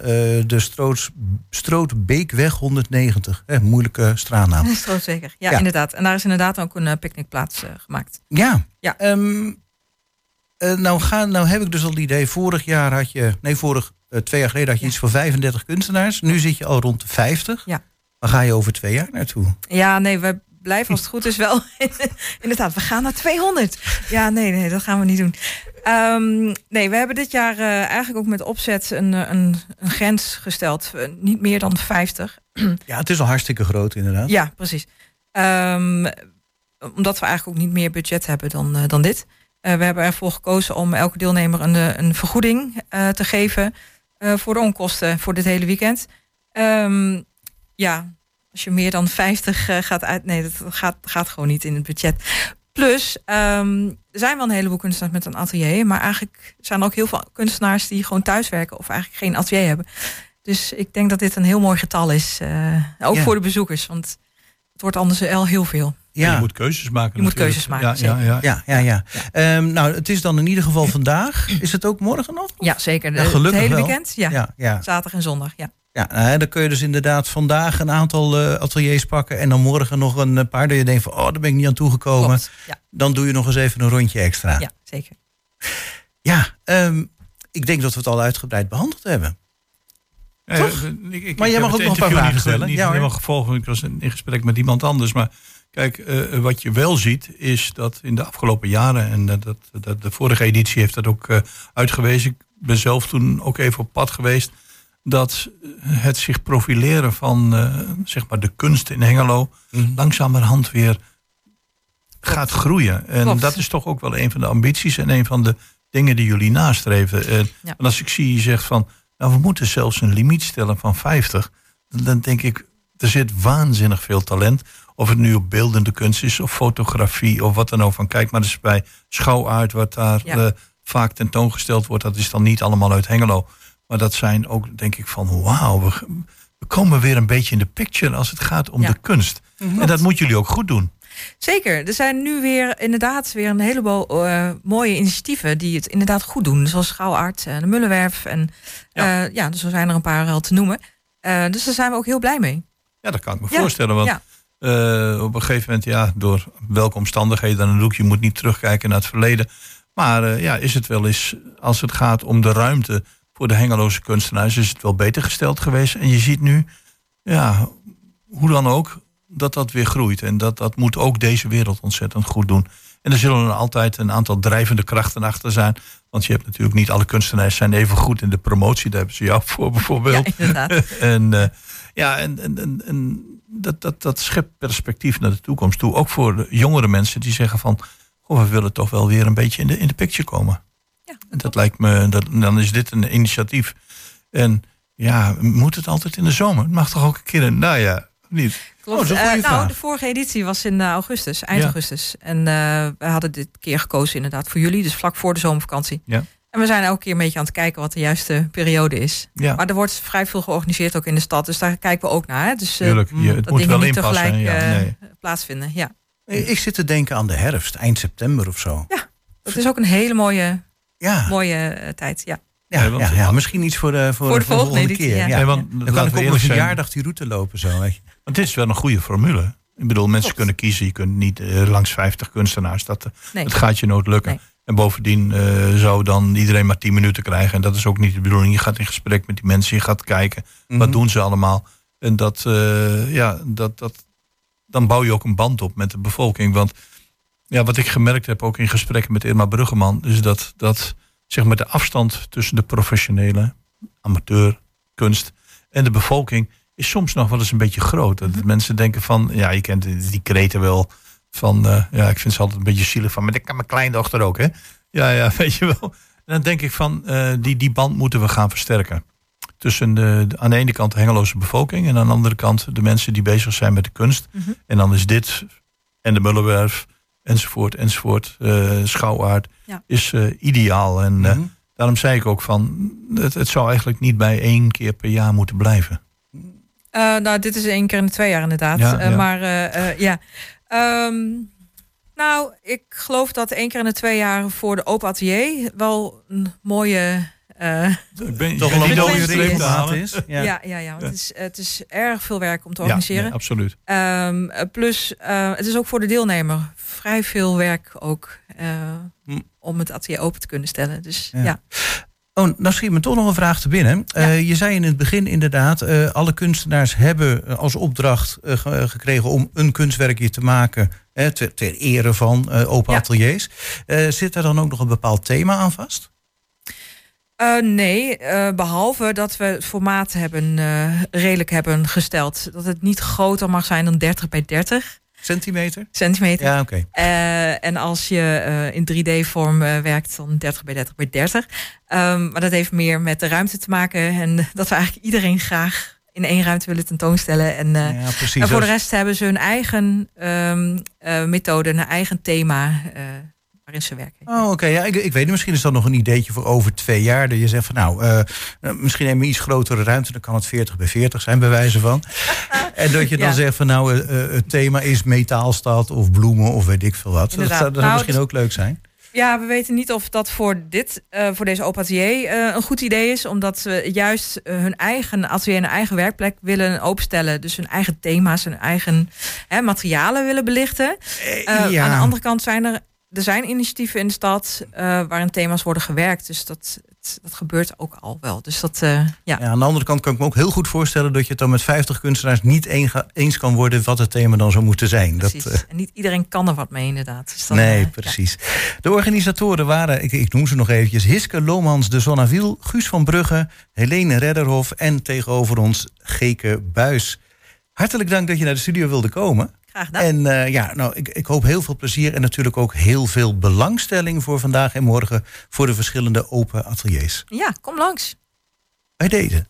de Stroots, Strootbeekweg 190. Eh, moeilijke straatnaam. Dat is toch zeker. Ja, Ja. inderdaad. En daar is inderdaad ook een picknickplaats gemaakt. Ja. Ja. Ehm, eh, nou, ga, nou heb ik dus al het idee, vorig jaar had je, nee, vorig, eh, twee jaar geleden had je Ja. iets van 35 kunstenaars. Nu zit je al rond de 50. Ja. Waar ga je over twee jaar naartoe? Ja, nee, we blijven als het goed is wel. inderdaad, we gaan naar 200. Ja, nee, nee, dat gaan we niet doen. Ehm, nee, we hebben dit jaar eh, eigenlijk ook met opzet een, eh, een, een grens gesteld. Niet meer dan 50. Ja, het is al hartstikke groot inderdaad. Ja, precies. Ehm, omdat we eigenlijk ook niet meer budget hebben dan, dan dit. We hebben ervoor gekozen om elke deelnemer een, een vergoeding te geven voor de onkosten voor dit hele weekend. Ehm, ja, als je meer dan 50 eh, gaat uit. Nee, dat gaat, gaat gewoon niet in het budget. Plus, ehm, er zijn wel een heleboel kunstenaars met een atelier. Maar eigenlijk zijn er ook heel veel kunstenaars die gewoon thuiswerken of eigenlijk geen atelier hebben. Dus ik denk dat dit een heel mooi getal is. eh, ook Ja. voor de bezoekers. Want het wordt anders al heel veel. Ja. Je moet keuzes maken. Je moet natuurlijk. keuzes maken, Ja, ja, ja. Ja, ja, ja. Ehm, nou, het is dan in ieder geval vandaag. Is het ook morgen nog? Ja, zeker. De, Ja, het hele wel. weekend. Ja. Ja, ja. Zaterdag en zondag. Ja. ja nou, dan kun je dus inderdaad vandaag een aantal eh, ateliers pakken. En dan morgen nog een eh, paar. Dat je denkt van, oh, daar ben ik niet aan toegekomen. Klopt. Ja, Dan doe je nog eens even een rondje extra. ja, zeker. Ja, ehm, ik denk dat we het al uitgebreid behandeld hebben. Ja, Toch? ja, ik- ik- Maar jij mag ook nog een paar vragen stellen. Niet Ja, helemaal gevolgd, want ik was in gesprek met iemand anders. Maar kijk, eh, wat je wel ziet is dat in de afgelopen jaren... en dat, dat, de vorige editie heeft dat ook eh, uitgewezen. Ik ben zelf toen ook even op pad geweest... dat het zich profileren van eh, zeg maar de kunst in Hengelo... Mhm. langzamerhand weer gaat groeien. En Klopt. dat is toch ook wel een van de ambities... en een van de dingen die jullie nastreven. En, Ja. als ik zie je zegt van... nou, we moeten zelfs een limiet stellen van 50... dan- dan denk ik, er zit waanzinnig veel talent. Of het nu op beeldende kunst is of fotografie of wat dan ook. Van kijk maar eens bij Schouwaard wat daar Ja. eh, vaak tentoongesteld wordt. Dat is dan niet allemaal uit Hengelo. Maar dat zijn ook, denk ik, van wauw, we, we komen weer een beetje in de picture als het gaat om Ja. de kunst. En dat moeten jullie ook goed doen. Zeker. Er zijn nu weer inderdaad weer een heleboel eh, mooie initiatieven die het inderdaad goed doen. Zoals Schouwaard en de Mullenwerf. En Ja. ja. ja, dus er zijn er een paar al te noemen. Eh, dus daar zijn we ook heel blij mee. Ja, dat kan ik me Ja, voorstellen. Want ja. eh, op een gegeven moment, ja, door welke omstandigheden dan ook, je moet niet terugkijken naar het verleden. Maar eh, ja, is het wel eens, als het gaat om de ruimte voor de Hengeloze kunstenaars, is het wel beter gesteld geweest. En je ziet nu, ja, hoe dan ook, dat dat weer groeit. En dat, dat moet ook deze wereld ontzettend goed doen. En er zullen er altijd een aantal drijvende krachten achter zijn. Want je hebt natuurlijk niet alle kunstenaars zijn even goed in de promotie. Daar hebben ze jou voor Ja, bijvoorbeeld. inderdaad. en eh, ja, en, en, en, en dat, dat, dat schept perspectief naar de toekomst toe. Ook voor de jongere mensen die zeggen van... Goh, we willen toch wel weer een beetje in de, in de picture komen. Ja, En dat lijkt me, dat, dan is dit een initiatief. En ja, moet het altijd in de zomer? Het mag toch ook een keer in, nou ja, niet. Klopt. Oh, Eh, nou, de vorige editie was in eh, augustus, eind Ja. augustus. En eh, we hadden dit keer gekozen inderdaad voor jullie, dus vlak voor de zomervakantie. Ja. En we zijn elke keer een beetje aan het kijken wat de juiste periode is. Ja, Maar er wordt vrij veel georganiseerd ook in de stad, dus daar kijken we ook naar. Hè? Dus eh, tuurlijk. Je, het dat moet wel niet inpassen. tegelijk Ja, eh, plaatsvinden. Ja. Ik zit te denken aan de herfst, eind september of zo. Dat is ook een hele mooie, Ja, mooie eh, tijd. Ja. ja, want- ja, ja, misschien iets voor de, voor, Voor de voor volgende editie, keer. ja. Ja. Nee, want, Dan kan ik we ook zijn. verjaardag die route lopen zo. Weet je. Want dit is wel een goede formule. Ik bedoel, mensen Klopt. kunnen kiezen. Je kunt niet langs 50 kunstenaars. Dat, Nee. Het gaat je nooit lukken. Nee. En bovendien eh, zou dan iedereen maar 10 minuten krijgen. En dat is ook niet de bedoeling. Je gaat in gesprek met die mensen. Je gaat kijken. Wat Mhm. doen ze allemaal? En dat, eh, ja, dat, dat, dan bouw je ook een band op met de bevolking. Want ja, wat ik gemerkt heb, ook in gesprekken met Irma Bruggeman, is dat, dat zeg maar de afstand tussen de professionele, amateur, kunst en de bevolking is soms nog wel eens een beetje groot. Dat mensen denken van, ja, je kent die die kreten wel van, eh, ja, ik vind ze altijd een beetje zielig van, maar dat kan mijn kleindochter ook, hè? Ja, ja, weet je wel. En dan denk ik van, eh, die, die band moeten we gaan versterken. Tussen de, de- aan de ene kant de Hengeloze bevolking en aan de andere kant de mensen die bezig zijn met de kunst. Mhm. En dan is dit en de Mullenwerf enzovoort, enzovoort, eh schouwaard, Ja. is eh, ideaal. En eh, Mhm. daarom zei ik ook van, het, het zou eigenlijk niet bij één keer per jaar moeten blijven. Eh, nou, dit is één keer in de twee jaar inderdaad. Ja, ja. maar eh, eh, ja. Ehm, nou, ik geloof dat één keer in de twee jaar voor de open atelier wel een mooie. eh, Ik ben, Toch wel een halen. is. ja. Ja. Ja, ja, want Het, is, het is erg veel werk om te Ja, organiseren. nee, absoluut. Ehm, eh, plus, eh, het is ook voor de deelnemer vrij veel werk ook eh, Hm. om het atelier open te kunnen stellen. Dus Ja. ja, Oh, nou schiet me toch nog een vraag te binnen. Eh, je zei in het begin inderdaad, eh, alle kunstenaars hebben eh, als opdracht ge- gekregen om een kunstwerkje te maken hè, ter, ter ere van open Ja. ateliers. Zit er dan ook nog een bepaald thema aan vast? Nee, eh, behalve dat we het formaat hebben, redelijk hebben gesteld. Dat het niet groter mag zijn dan 30 bij 30 Centimeter? centimeter. Ja, oké. Eh, en als je eh, in 3D-vorm eh, werkt, dan 30 bij 30 bij 30. Ehm, maar dat heeft meer met de ruimte te maken. En dat we eigenlijk iedereen graag in één ruimte willen tentoonstellen. En, Ja, precies. en voor de Als- rest hebben ze hun eigen ehm, eh, methode, een eigen thema waarin ze werken. Oh, oké. Ja, ik, ik weet niet, misschien is dat nog een ideetje voor over twee jaar. Dat je zegt van nou, eh, eh, misschien neem je iets grotere ruimte. Dan kan het 40 bij 40 zijn, bij wijze van. en dat je dan Ja. zegt van nou, eh, het thema is metaalstad of bloemen of weet ik veel wat. Dat zou, dat Nou, misschien dus- ook leuk zijn. Ja, we weten niet of dat voor dit, voor deze open atelier eh, een goed idee is. Omdat ze juist hun eigen atelier en hun eigen werkplek willen openstellen. Dus hun eigen thema's, hun eigen hè, materialen willen belichten. Ja. Aan de andere kant zijn er, er zijn initiatieven in de stad eh, waarin thema's worden gewerkt. Dus dat, dat gebeurt ook al wel. Dus dat, eh, ja. Ja, aan de andere kant kan ik me ook heel goed voorstellen dat je het dan met 50 kunstenaars niet een- eens kan worden wat het thema dan zou moeten zijn. Dat, precies. eh, En niet iedereen kan er wat mee inderdaad. Dus dan, nee, precies. De organisatoren waren, ik, ik noem ze nog eventjes, Hiske Lomans de Zonnaviel, Guus van Brugge, Helene Redderhof en tegenover ons Geke Buis. Hartelijk dank dat je naar de studio wilde komen. Graag gedaan. En eh, ja, nou, ik, ik hoop heel veel plezier en natuurlijk ook heel veel belangstelling voor vandaag en morgen voor de verschillende open ateliers. Ja, kom langs. Bij deze.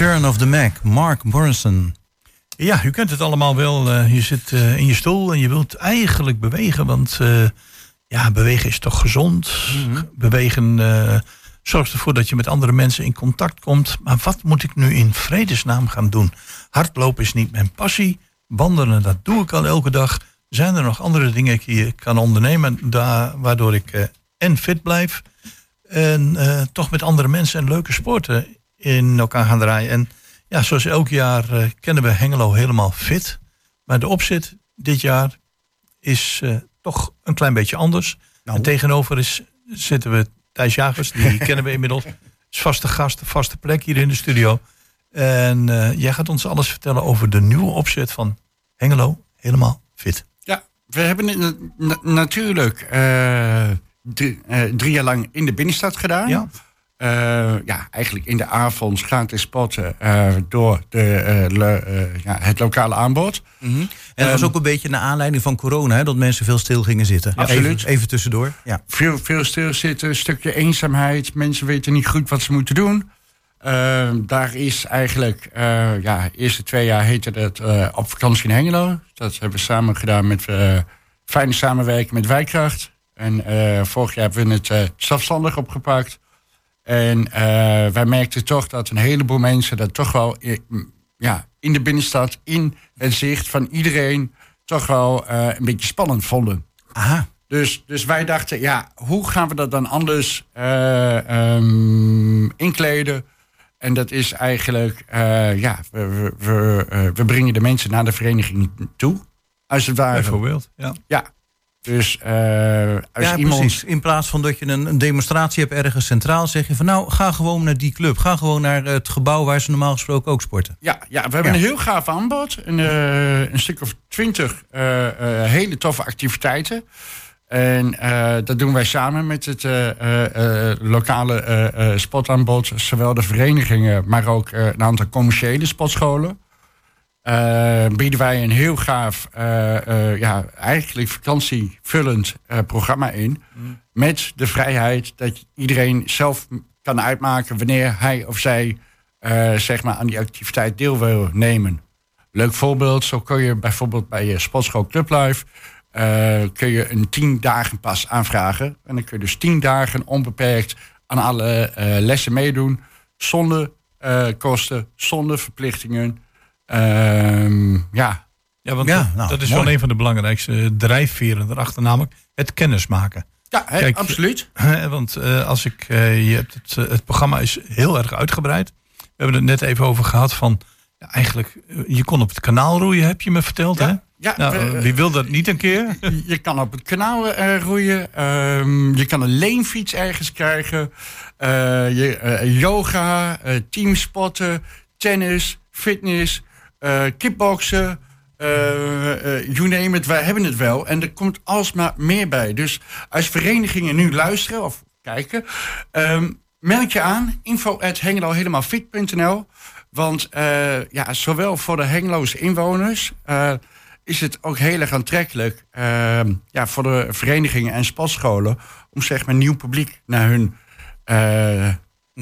Return of the Mac, Mark Morrison. Ja, u kent het allemaal wel. Eh, je zit eh, in je stoel en je wilt eigenlijk bewegen. Want eh, ja, bewegen is toch gezond. Bewegen eh, zorgt ervoor dat je met andere mensen in contact komt. Maar wat moet ik nu in vredesnaam gaan doen? Hardlopen is niet mijn passie. Wandelen, dat doe ik al elke dag. Zijn er nog andere dingen die ik kan ondernemen... Daar, waardoor ik en fit blijf... en toch met andere mensen en leuke sporten in elkaar gaan draaien. En ja, zoals elk jaar eh, kennen we Hengelo helemaal fit. Maar de opzet dit jaar is eh, toch een klein beetje anders. Nou. En tegenover is, zitten we Thijs Jagers, die kennen we inmiddels. Is vaste gast, vaste plek hier in de studio. En eh, jij gaat ons alles vertellen over de nieuwe opzet van Hengelo helemaal fit. Ja, we hebben natuurlijk drie, drie jaar lang in de binnenstad gedaan. Ja. Eh, ja, eigenlijk in de avond gratis spotten eh, door de, eh, le- ja, het lokale aanbod. En dat was ook een beetje naar aanleiding van corona, hè, dat mensen veel stil gingen zitten. Absoluut. Even, even tussendoor. Ja. Veel, veel stilzitten, een stukje eenzaamheid. Mensen weten niet goed wat ze moeten doen. Eh, daar is eigenlijk, ja, de eerste twee jaar heette eh, op vakantie in Hengelo. Dat hebben we samen gedaan met fijne samenwerking met Wijkracht. En vorig jaar hebben we het zelfstandig opgepakt. En eh, wij merkten toch dat een heleboel mensen dat toch wel ja, in de binnenstad, in het zicht van iedereen, toch wel eh, een beetje spannend vonden. Aha. Dus, dus wij dachten, ja, hoe gaan we dat dan anders ehm, inkleden? En dat is eigenlijk, ja, we, we, we, we brengen de mensen naar de vereniging toe, als het ware. Bijvoorbeeld. Ja. Ja, dus eh, als Ja, iemand... precies. In plaats van dat je een, een demonstratie hebt ergens centraal, zeg je van nou, ga gewoon naar die club. Ga gewoon naar het gebouw waar ze normaal gesproken ook sporten. Ja, ja, we hebben Ja. een heel gaaf aanbod. Een, eh, een stuk of twintig eh, eh, hele toffe activiteiten. En eh, dat doen wij samen met het eh, eh, eh, lokale eh, eh, sportaanbod. Zowel de verenigingen, maar ook eh, een aantal commerciële sportscholen. Eh, bieden wij een heel gaaf, eh, eh, ja, eigenlijk vakantievullend programma in. Met de vrijheid dat iedereen zelf kan uitmaken wanneer hij of zij zeg maar aan die activiteit deel wil nemen. Leuk voorbeeld, zo kun je bijvoorbeeld bij je sportschool Club Life kun je een 10 dagen pas aanvragen. En dan kun je dus 10 dagen onbeperkt aan alle lessen meedoen. Zonder kosten, zonder verplichtingen. Ehm, ja, Ja, want Ja, dat, nou, dat is mooi. wel een van de belangrijkste drijfveren erachter, namelijk het kennismaken. ja Kijk, absoluut. Hè, Want eh, als ik, eh, je hebt het, eh, het programma is heel erg uitgebreid. We hebben het net even over gehad van, ja, eigenlijk, eh, je kon op het kanaal roeien, heb je me verteld. hè? Ja, ja, Nou, eh, wie wil dat niet een keer? Je kan op het kanaal eh, roeien. Ehm, je kan een leenfiets ergens krijgen. Eh, je, eh, yoga, eh, teamsporten, tennis, fitness, kickboksen. eh, you name it, wij hebben het wel. En er komt alsmaar meer bij. Dus als verenigingen nu luisteren of kijken... meld je aan, info at. Want ja, zowel voor de Hengeloze inwoners... is het ook heel erg aantrekkelijk ehm, ja, voor de verenigingen en sportscholen... om zeg maar nieuw publiek naar hun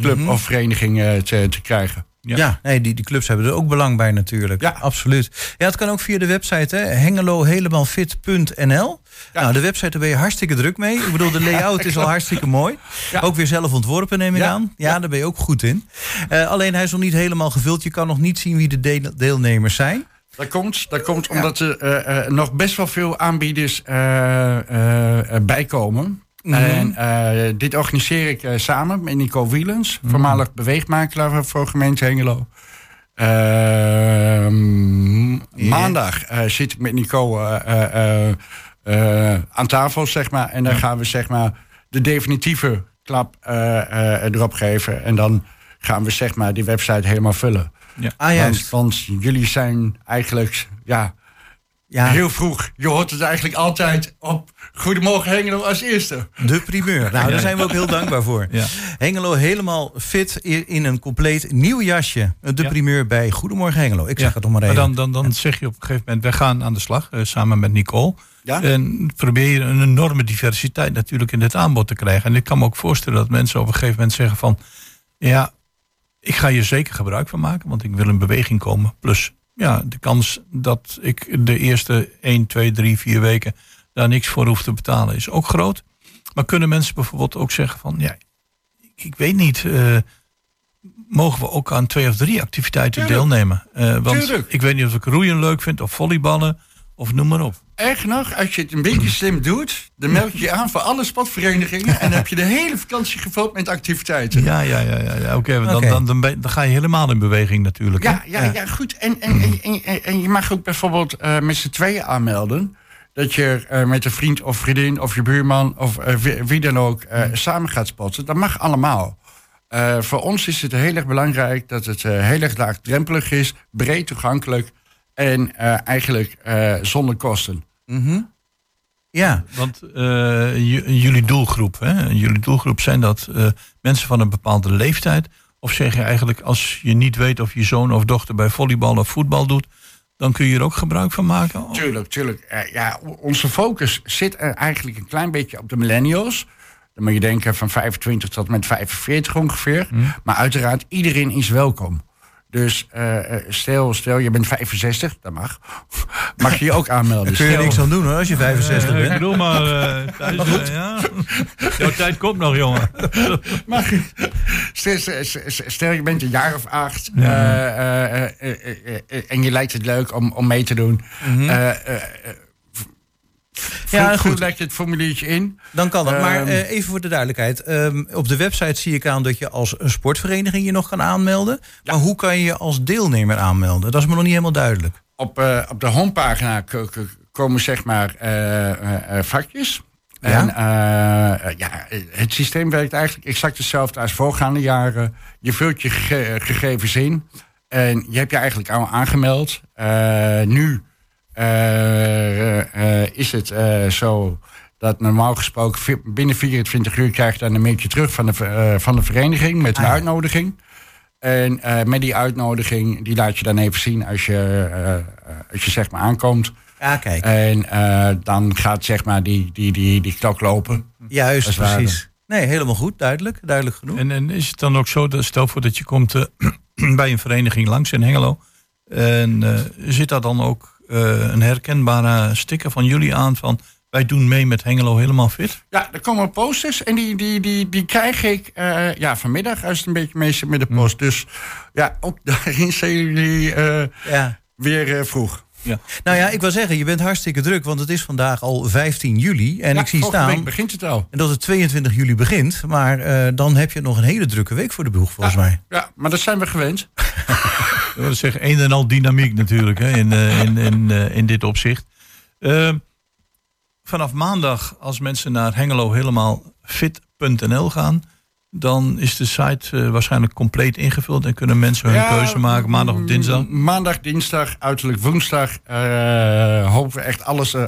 club of vereniging te, te krijgen. Ja. Ja, nee, die, die clubs hebben er ook belang bij natuurlijk. Ja. absoluut. Ja, het kan ook via de website, hè, hengelohelemaal.fit.nl. Nou, de website, daar ben je hartstikke druk mee. Ik bedoel, de layout is al hartstikke mooi. Ja. Ook weer zelf ontworpen, neem ik Ja. aan. Ja, daar ben je ook goed in. Eh, alleen hij is nog niet helemaal gevuld. Je kan nog niet zien wie de deel- deelnemers zijn. Dat komt, dat komt omdat er eh, eh, nog best wel veel aanbieders eh, bijkomen. En eh, dit organiseer ik eh, samen met Nico Wielens, voormalig beweegmakelaar voor gemeente Hengelo. Ehm, Maandag eh, zit ik met Nico eh, eh, eh, eh, aan tafel, zeg maar. En dan gaan we zeg maar de definitieve klap eh, eh, erop geven. En dan gaan we zeg maar die website helemaal vullen. Ah, juist. Want, want jullie zijn eigenlijk ja, Ja, heel vroeg. Je hoort het eigenlijk altijd op Goedemorgen Hengelo als eerste. de primeur. Nou, daar zijn we ook heel dankbaar voor. Ja. Hengelo helemaal fit in een compleet nieuw jasje. De Ja. primeur bij Goedemorgen Hengelo. Ik zeg Ja, het nog maar Maar even. dan, dan, dan zeg je op een gegeven moment, wij gaan aan de slag, eh, samen met Nicole. Ja? En probeer je een enorme diversiteit natuurlijk in dit aanbod te krijgen. En ik kan me ook voorstellen dat mensen op een gegeven moment zeggen van... ja, ik ga hier zeker gebruik van maken, want ik wil in beweging komen. Plus, ja, de kans dat ik de eerste 1, 2, 3, 4 weken daar niks voor hoef te betalen is ook groot. Maar kunnen mensen bijvoorbeeld ook zeggen van, ja, ik, weet niet, eh, mogen we ook aan twee of drie activiteiten Tuurlijk. deelnemen? Eh, want Tuurlijk. ik weet niet of ik roeien leuk vind of volleyballen of noem maar op. Erg nog, als je het een beetje slim doet, dan meld je je aan voor alle sportverenigingen. En dan heb je de hele vakantie gevuld met activiteiten. Ja, ja, ja, ja, ja. oké. dan, dan, dan, ga je helemaal in beweging natuurlijk. hè? Ja, ja, ja, goed. En, en, en, en, je mag ook bijvoorbeeld eh, met z'n tweeën aanmelden. Dat je eh, met een vriend of vriendin of je buurman of eh, wie, wie dan ook eh, samen gaat sporten. Dat mag allemaal. Eh, voor ons is het heel erg belangrijk dat het heel erg laagdrempelig is, breed toegankelijk en eh, eigenlijk eh, zonder kosten. Ja, Want eh, jullie doelgroep, hè? jullie doelgroep zijn dat eh, mensen van een bepaalde leeftijd? Of zeg je eigenlijk, als je niet weet of je zoon of dochter bij volleybal of voetbal doet, dan kun je er ook gebruik van maken? Of- Tuurlijk, tuurlijk. Eh, ja, onze focus zit er eigenlijk een klein beetje op de millennials. Dan moet je denken van 25 tot met 45 ongeveer. Maar uiteraard, iedereen is welkom. Dus eh, eh, stel, stel, je bent 65, dat mag. Mag je je ook aanmelden. kun je Stel- niks aan doen hoor, als je 65 Eh, ik bent. bedoel maar, eh, thuis, ja. Jouw tijd komt nog, jongen. Mag stel, stel- stel- stel je bent een jaar of acht Ja. eh, eh, eh, eh, eh, en je lijkt het leuk om, om mee te doen. Eh, Ja, goed. vul lekker het formuliertje in. Dan kan dat. Maar Ehm. eh, even voor de duidelijkheid. ehm, op de website zie ik aan dat je als een sportvereniging je nog kan aanmelden. Maar hoe kan je je als deelnemer aanmelden? Dat is me nog niet helemaal duidelijk. op, eh, op de homepagina komen zeg maar eh, vakjes. Ja? En ja, het systeem werkt eigenlijk exact hetzelfde als voorgaande jaren. Je vult je gege- gegevens in en je hebt je eigenlijk al aangemeld. Nu is het eh, zo dat normaal gesproken binnen 24 uur krijg je dan een mailtje terug van de, eh, van de vereniging met een Ah, ja. uitnodiging. En eh, met die uitnodiging, die laat je dan even zien als je, eh, eh, als je zeg maar aankomt. Ja, kijk. En eh, dan gaat zeg maar die, die, die, die klok lopen. Juist, precies. Nee, helemaal goed. Duidelijk. Duidelijk genoeg. En, en is het dan ook zo, dat stel voor dat je komt eh, bij een vereniging langs in Hengelo. En eh, zit daar dan ook eh, een herkenbare sticker van jullie aan van wij doen mee met Hengelo helemaal fit? Ja, er komen posters en die, die, die, die krijg ik eh, ja, vanmiddag als het een beetje mee zit met de post. Dus ja, ook daarin zijn jullie eh, Ja. weer eh, vroeg. Ja. Nou ja, ik wil zeggen, je bent hartstikke druk, want het is vandaag al 15 juli. En Ja, ik zie staan week begint het al. dat het 22 juli begint. Maar eh, dan heb je nog een hele drukke week voor de boeg, volgens mij. Ja, maar dat zijn we gewend. Wil zeggen, een en al dynamiek natuurlijk hè, in, eh, in, in, eh, in dit opzicht. Eh, vanaf maandag, als mensen naar Hengelo helemaal fit.nl gaan, dan is de site eh, waarschijnlijk compleet ingevuld en kunnen mensen hun Ja, keuze maken maandag of dinsdag. mm, Maandag, dinsdag, uiterlijk woensdag eh, hopen we echt alles eh,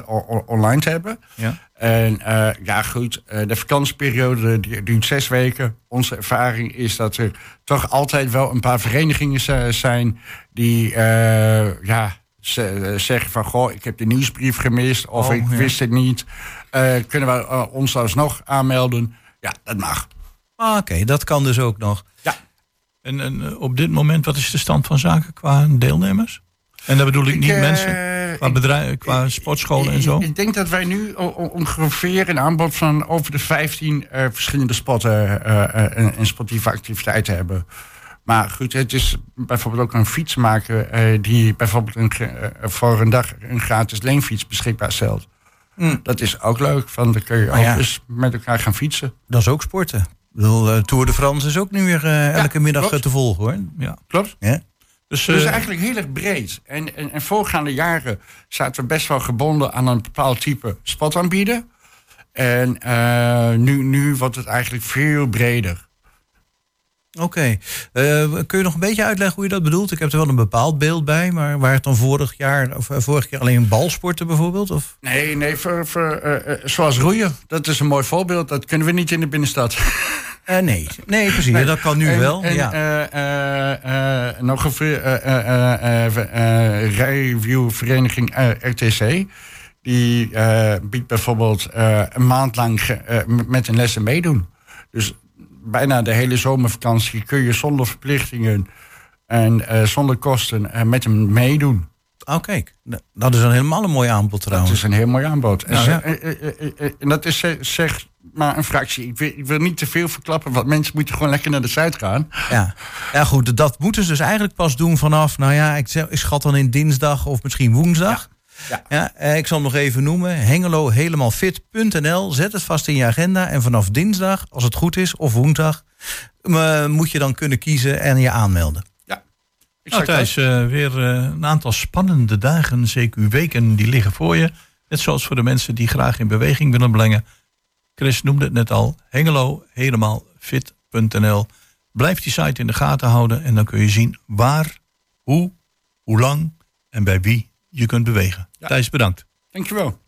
online te hebben. Ja. En ja, goed, de vakantieperiode duurt zes weken. Onze ervaring is dat er toch altijd wel een paar verenigingen zijn die ja, ze- zeggen van goh, ik heb de nieuwsbrief gemist of Oh, ik ja. wist het niet. Kunnen we ons alsnog aanmelden? Ja, dat mag. Ah, Oké, dat kan dus ook nog. En, en eh, op dit moment, wat is de stand van zaken qua deelnemers? En dat bedoel ik, niet eh, mensen, qua, ik- bedrijven, qua sportscholen en zo. Ik, ik denk dat wij nu ongeveer een aanbod van over de 15 eh, verschillende spotten eh, eh, en, en sportieve activiteiten hebben. Maar goed, het is bijvoorbeeld ook een fietsmaker eh, die bijvoorbeeld een, voor een dag een gratis leenfiets beschikbaar stelt. Mm. Dat is ook leuk, want dan kun je Maar ook ja. eens met elkaar gaan fietsen. Dat is ook sporten. Bedoel, eh, Tour de France is ook nu weer eh, elke middag klopt. eh, te volgen hoor. Ja. Klopt? Ja? Dus, Dus eigenlijk heel erg breed. En, en, en voorgaande jaren zaten we best wel gebonden aan een bepaald type spot aanbieden. En nu, nu wordt het eigenlijk veel breder. Oké. Eh, kun je nog een beetje uitleggen hoe je dat bedoelt? Ik heb er wel een bepaald beeld bij, maar waar het dan vorig jaar of eh, vorig jaar alleen balsporten bijvoorbeeld? Of? Nee, nee, voor, voor, eh, zoals roeien. Dat is een mooi voorbeeld. Dat kunnen we niet in de binnenstad. Nee. nee, precies. Nee. Dat kan nu en, wel. En ja. nog een ver- rijviewvereniging RTC. Die biedt bijvoorbeeld een maand lang met een lessen meedoen. Dus bijna de hele zomervakantie kun je zonder verplichtingen en eh, zonder kosten eh, met hem meedoen. Oh, kijk. Nou, Dat is dan helemaal een mooi aanbod Dat trouwens. is een heel mooi aanbod. En, Nou, ja. eh, en dat is zeg maar een fractie. Ik wil, ik wil niet te veel verklappen, want mensen moeten gewoon lekker naar de site gaan. Ja. ja, goed. Dat moeten ze dus eigenlijk pas doen vanaf, nou ja, ik, schat dan in dinsdag of misschien woensdag. Ja. Ja, eh, ik zal hem nog even noemen. Hengelo helemaal fit.nl. Zet het vast in je agenda. En vanaf dinsdag, als het goed is, of woensdag, eh, moet je dan kunnen kiezen en je aanmelden. Ja. Ik Nou, Thijs, eh, weer eh, een aantal spannende dagen, zeker weken, die liggen voor je. Net zoals voor de mensen die graag in beweging willen brengen. Chris noemde het net al. Hengelo helemaal fit.nl. Blijf die site in de gaten houden en dan kun je zien waar, hoe, hoe lang en bij wie je kunt bewegen. Ja. Thijs, bedankt. Dankjewel.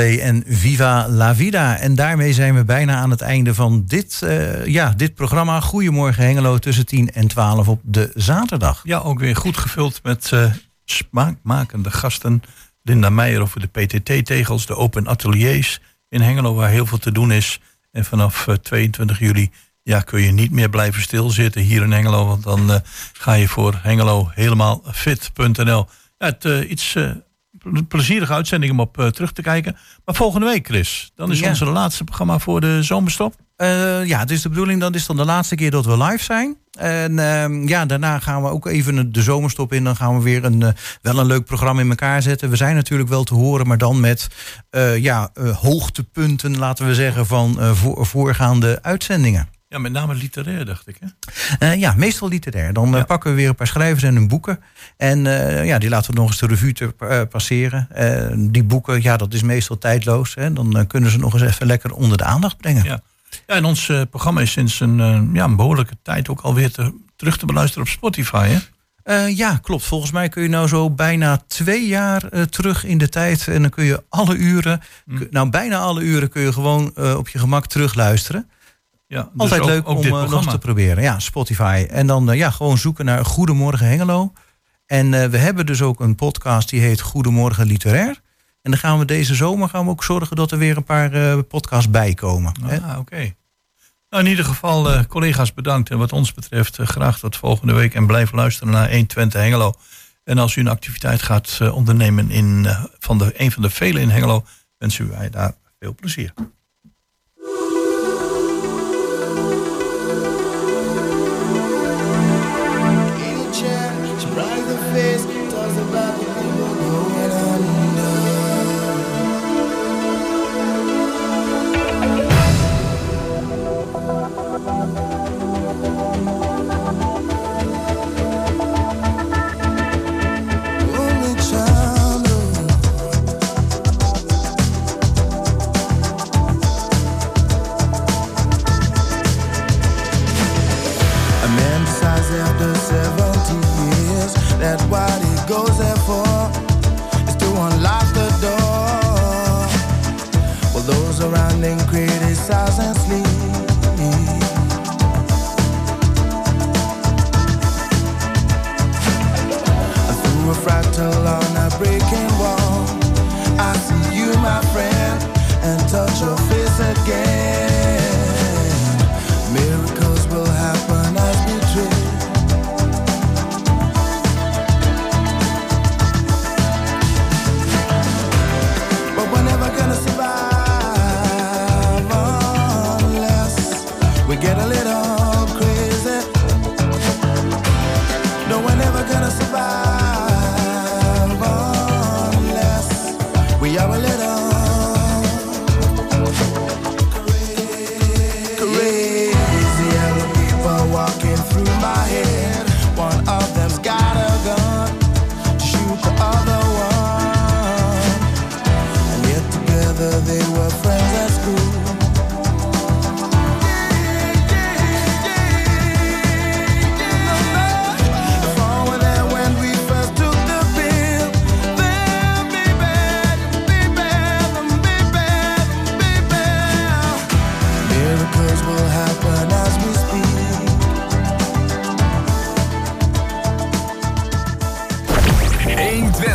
En Viva la Vida. En daarmee zijn we bijna aan het einde van dit, eh, ja, dit programma. Goedemorgen Hengelo tussen 10 en 12 op de zaterdag. Ja, ook weer goed gevuld met eh, smaakmakende gasten. Linda Meijer over de PTT-tegels, de open ateliers in Hengelo, waar heel veel te doen is. En vanaf eh, 22 juli ja, kun je niet meer blijven stilzitten hier in Hengelo. Want dan eh, ga je voor Hengelo helemaal fit.nl. Het, eh, iets eh, plezierige uitzending om op eh, terug te kijken. Maar volgende week, Chris, dan is Ja. onze laatste programma voor de zomerstop. Eh, ja, het is de bedoeling, dat is dan de laatste keer dat we live zijn. En ehm, ja, daarna gaan we ook even de zomerstop in. Dan gaan we weer een, eh, wel een leuk programma in elkaar zetten. We zijn natuurlijk wel te horen, maar dan met ja, hoogtepunten, laten we zeggen, van voor, voorgaande uitzendingen. Ja, met name literair, dacht ik. Hè? Eh, ja, meestal literair. Dan eh, pakken we weer een paar schrijvers en hun boeken. En eh, ja, die laten we nog eens de revue te, passeren. Die boeken, ja, dat is meestal tijdloos. Hè. Dan kunnen ze nog eens even lekker onder de aandacht brengen. Ja. Ja, en ons programma is sinds een, ja, een behoorlijke tijd ook alweer te, terug te beluisteren op Spotify. Hè? Ja, klopt. Volgens mij kun je nou zo bijna twee jaar terug in de tijd. En dan kun je alle uren, kun- nou bijna alle uren kun je gewoon op je gemak terugluisteren. Ja, dus Altijd ook- leuk ook om eh, nog te proberen. Ja, Spotify. En dan eh, ja, gewoon zoeken naar Goedemorgen Hengelo. En eh, we hebben dus ook een podcast die heet Goedemorgen Literair. En dan gaan we deze zomer gaan we ook zorgen dat er weer een paar podcasts bij komen. Ah, oké. Nou, in ieder geval, collega's bedankt. En wat ons betreft, graag tot volgende week. En blijf luisteren naar 120 Hengelo. En als u een activiteit gaat ondernemen in van de, een van de vele in Hengelo, wensen wij daar veel plezier.